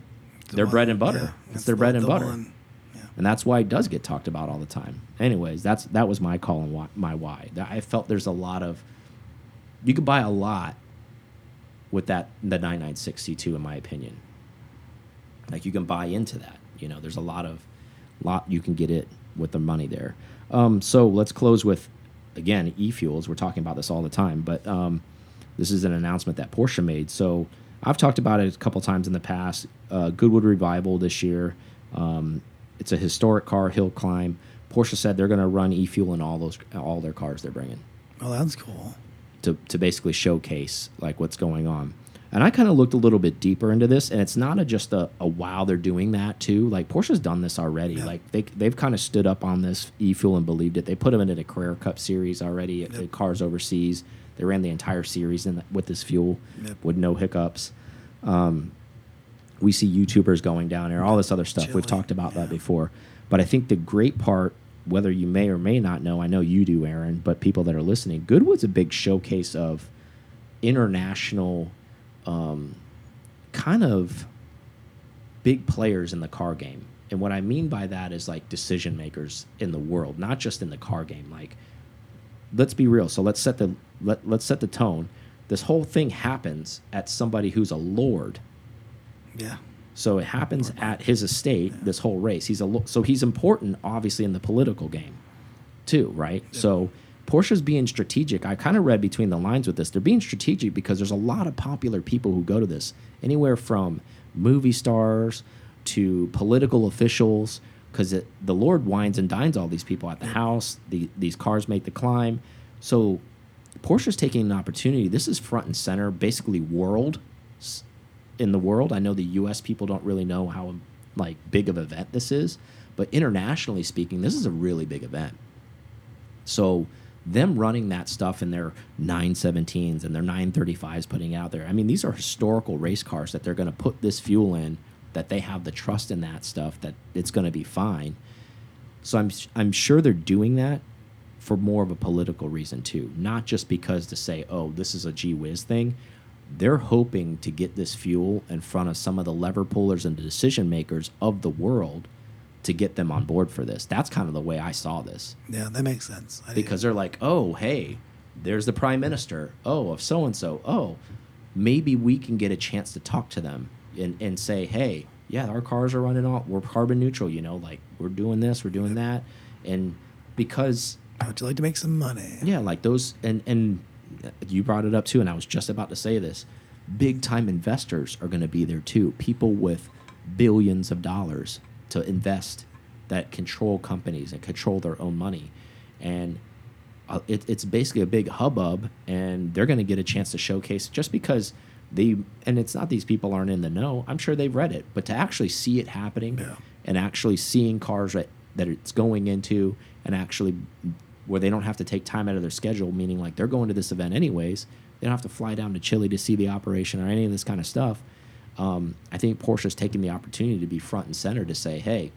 The their one- bread and butter. Yeah, it's that's their the- bread and the butter. one. And that's why it does get talked about all the time. Anyways, that's that was my call and why, my why. I felt there's a lot of you could buy a lot with that the 996 C2 in my opinion. Like you can buy into that. You know, there's a lot of lot you can get it with the money there. Um, so let's close with again e-fuels. We're talking about this all the time, but um, this is an announcement that Porsche made. So I've talked about it a couple times in the past. Uh, Goodwood Revival this year. Um, it's a historic car, hill climb. Porsche said they're going to run e-fuel in all those all their cars they're bringing Oh, that's cool. to to basically showcase like what's going on. And I kind of looked a little bit deeper into this, and it's not a, just a, a wow they're doing that too. Like Porsche's done this already. Yeah. Like they they've kind of stood up on this e-fuel and believed it. They put them into the Carrera Cup series already at the cars overseas. They ran the entire series in with this fuel Yep. with no hiccups. Um, we see YouTubers going down there, all this other stuff. We've talked about yeah. that before. But I think the great part, whether you may or may not know, I know you do, Aaron, but people that are listening, Goodwood's a big showcase of international um, kind of big players in the car game. And what I mean by that is like decision makers in the world, not just in the car game. Like, let's be real. So let's set the let, let's set the tone. This whole thing happens at somebody who's a lord. Yeah. So it happens at his estate. This whole race. He's a so he's important, obviously, in the political game, too, right? So Porsche's being strategic. I kind of read between the lines with this. They're being strategic because there's a lot of popular people who go to this, anywhere from movie stars to political officials. Because the Lord wines and dines all these people at the house. The, these cars make the climb. So Porsche's taking an opportunity. This is front and center, basically world in the world. I know the U.S. people don't really know how like big of an event this is, but internationally speaking, this is a really big event. So them running that stuff in their 917s and their 935s putting out there. I mean, these are historical race cars that they're going to put this fuel in that they have the trust in that stuff that it's going to be fine. So I'm I'm sure they're doing that for more of a political reason too, not just because to say, "Oh, this is a gee whiz thing." They're hoping to get this fuel in front of some of the lever pullers and the decision makers of the world to get them on board for this. That's kind of the way I saw this. Yeah, that makes sense. I because they're like, oh, hey, there's the prime minister. Oh, of so and so. Oh, maybe we can get a chance to talk to them and, and say, hey, yeah, our cars are running off. We're carbon neutral, you know, like we're doing this, we're doing that. And because. How'd you like to make some money? Yeah, like those. And, and you brought it up too, and I was just about to say this. Big time investors are going to be there too. People with billions of dollars to invest that control companies and control their own money. And uh, it, it's basically a big hubbub, and they're going to get a chance to showcase just because they, and it's not these people aren't in the know. I'm sure they've read it, but to actually see it happening yeah. and actually seeing cars that, that it's going into and actually where they don't have to take time out of their schedule, meaning like they're going to this event anyways. They don't have to fly down to Chile to see the operation or any of this kind of stuff um, I think Porsche Porsche's taking the opportunity to be front and center to say, hey,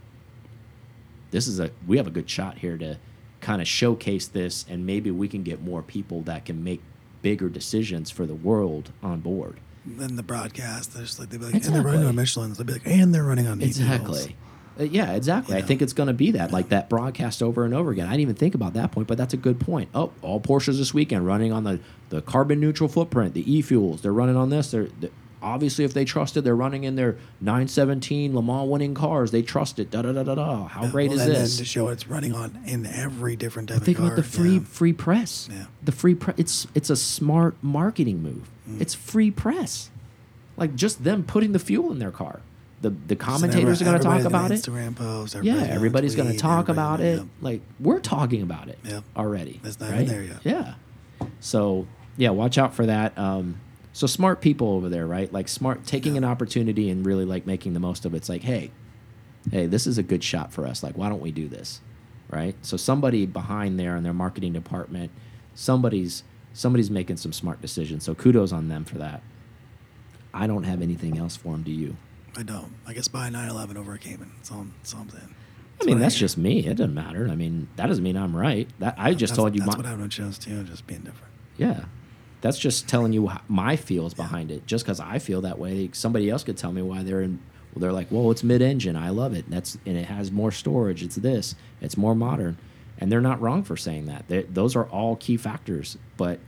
this is a we have a good shot here to kind of showcase this, and maybe we can get more people that can make bigger decisions for the world on board. Then the broadcast, they're just like they'd be like, exactly. and they're running on Michelin's. They'd be like, and they're running on exactly. Uh, yeah, exactly. I think it's going to be that, like that broadcast over and over again. I didn't even think about that point, but that's a good point. Oh, all Porsches this weekend running on the the carbon neutral footprint, the e fuels. They're running on this. They're, they're obviously if they trusted they're running in their 917 Le Mans winning cars they trust it da da da da da how yeah, great well, is and this to show it's running on in every different type but think of car. about the free yeah. free press yeah. the free press it's it's a smart marketing move mm. it's free press like just them putting the fuel in their car the the commentators so are going to talk about it Instagram post yeah everybody's going to talk about it like we're talking about it already that's not right? there yet yeah so yeah watch out for that um, so smart people over there, right? Like smart taking an opportunity and really like making the most of it. It's like, hey, hey, this is a good shot for us. Like, why don't we do this? Right? So somebody behind there in their marketing department, somebody's somebody's making some smart decisions. So kudos on them for that. I don't have anything else for them. Do you? I don't. I guess buy a 911 over a Cayman. That's all, that's all I'm saying. I mean, that's just me. It doesn't matter. I mean, that doesn't mean I'm right. That I just told you. That's what I would chose too. Just being different. Yeah, that's just telling you my feels behind it. Just because I feel that way, somebody else could tell me why they're in. Well, they're like, well, it's mid-engine. I love it. That's and it has more storage. It's this. It's more modern, and they're not wrong for saying that. They're, those are all key factors. But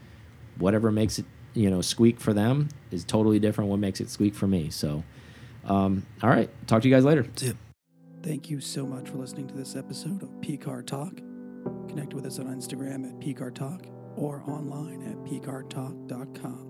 whatever makes it, you know, squeak for them is totally different. What makes it squeak for me? So, um, all right. Talk to you guys later. Thank you so much for listening to this episode of PCAR Talk. Connect with us on Instagram at PCAR Talk or online at pcartalk.com.